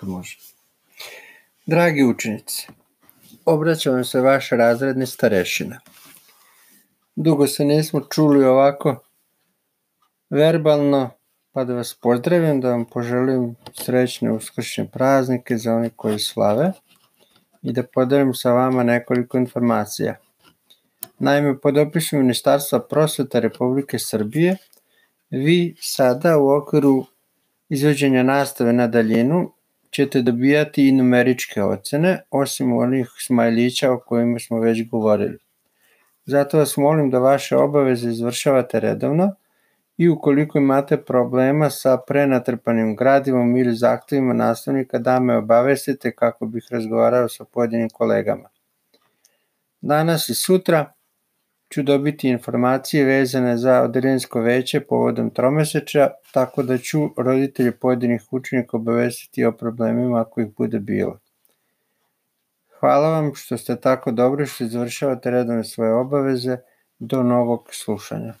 kad može. Dragi učenici, obraća vam se vaš razredni starešina. Dugo se nismo čuli ovako verbalno, pa da vas pozdravim, da vam poželim srećne uskršnje praznike za oni koji slave i da podelim sa vama nekoliko informacija. Naime, pod opisom Ministarstva prosveta Republike Srbije, vi sada u okviru izvođenja nastave na daljinu ćete dobijati i numeričke ocene, osim onih smajlića o kojima smo već govorili. Zato vas molim da vaše obaveze izvršavate redovno i ukoliko imate problema sa prenatrpanim gradivom ili zahtevima nastavnika da me obavestite kako bih razgovarao sa pojedinim kolegama. Danas i sutra ću dobiti informacije vezane za odelinsko veće povodom tromeseča, tako da ću roditelji pojedinih učenika obavestiti o problemima ako ih bude bilo. Hvala vam što ste tako dobri što izvršavate redovne svoje obaveze. Do novog slušanja.